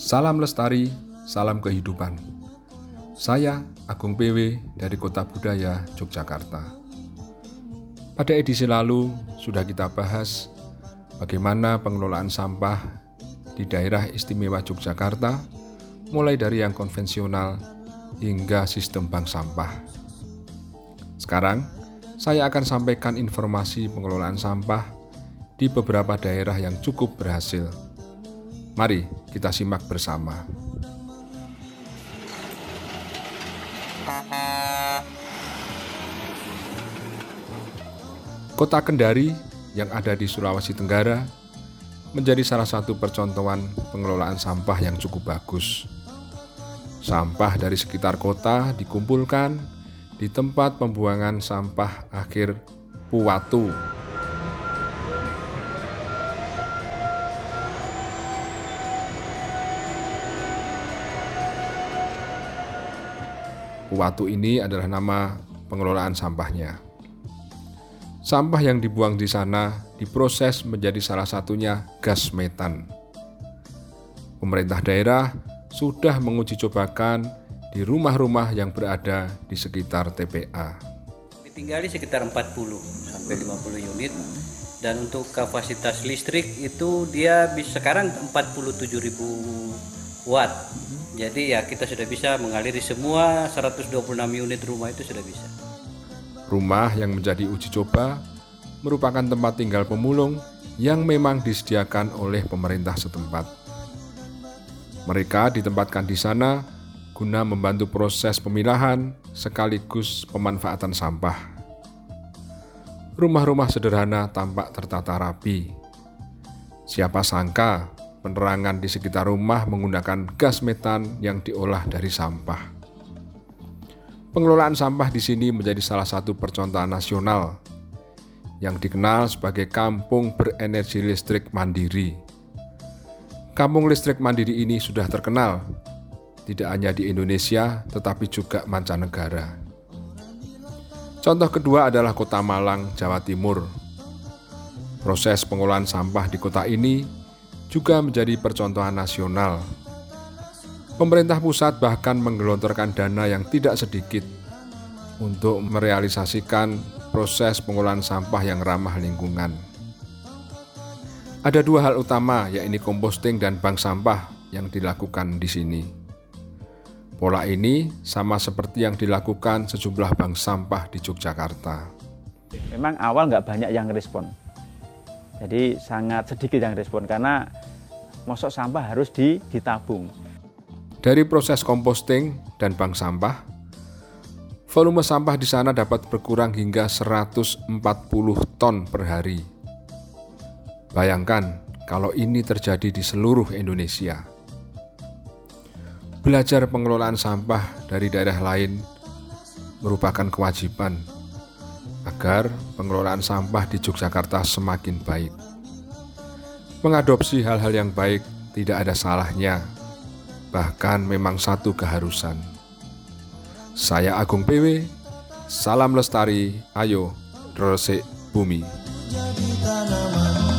Salam lestari, salam kehidupan. Saya Agung PW dari Kota Budaya Yogyakarta. Pada edisi lalu sudah kita bahas bagaimana pengelolaan sampah di daerah istimewa Yogyakarta, mulai dari yang konvensional hingga sistem bank sampah. Sekarang, saya akan sampaikan informasi pengelolaan sampah di beberapa daerah yang cukup berhasil Mari kita simak bersama. Kota Kendari yang ada di Sulawesi Tenggara menjadi salah satu percontohan pengelolaan sampah yang cukup bagus. Sampah dari sekitar kota dikumpulkan di tempat pembuangan sampah akhir Puwatu Watu ini adalah nama pengelolaan sampahnya. Sampah yang dibuang di sana diproses menjadi salah satunya gas metan. Pemerintah daerah sudah menguji cobakan di rumah-rumah yang berada di sekitar TPA. Ditinggali sekitar 40 sampai 50 unit dan untuk kapasitas listrik itu dia bisa sekarang 47.000 watt jadi ya kita sudah bisa mengaliri semua 126 unit rumah itu sudah bisa. Rumah yang menjadi uji coba merupakan tempat tinggal pemulung yang memang disediakan oleh pemerintah setempat. Mereka ditempatkan di sana guna membantu proses pemilahan sekaligus pemanfaatan sampah. Rumah-rumah sederhana tampak tertata rapi. Siapa sangka penerangan di sekitar rumah menggunakan gas metan yang diolah dari sampah. Pengelolaan sampah di sini menjadi salah satu percontohan nasional yang dikenal sebagai kampung berenergi listrik mandiri. Kampung listrik mandiri ini sudah terkenal tidak hanya di Indonesia tetapi juga mancanegara. Contoh kedua adalah Kota Malang, Jawa Timur. Proses pengolahan sampah di kota ini juga menjadi percontohan nasional. Pemerintah pusat bahkan menggelontorkan dana yang tidak sedikit untuk merealisasikan proses pengolahan sampah yang ramah lingkungan. Ada dua hal utama, yaitu komposting dan bank sampah yang dilakukan di sini. Pola ini sama seperti yang dilakukan sejumlah bank sampah di Yogyakarta. Memang awal nggak banyak yang respon, jadi sangat sedikit yang respon karena mosok sampah harus ditabung. Dari proses komposting dan bank sampah, volume sampah di sana dapat berkurang hingga 140 ton per hari. Bayangkan kalau ini terjadi di seluruh Indonesia. Belajar pengelolaan sampah dari daerah lain merupakan kewajiban agar pengelolaan sampah di Yogyakarta semakin baik. Mengadopsi hal-hal yang baik tidak ada salahnya, bahkan memang satu keharusan. Saya Agung PW, salam lestari, ayo resik bumi. Jadi tanaman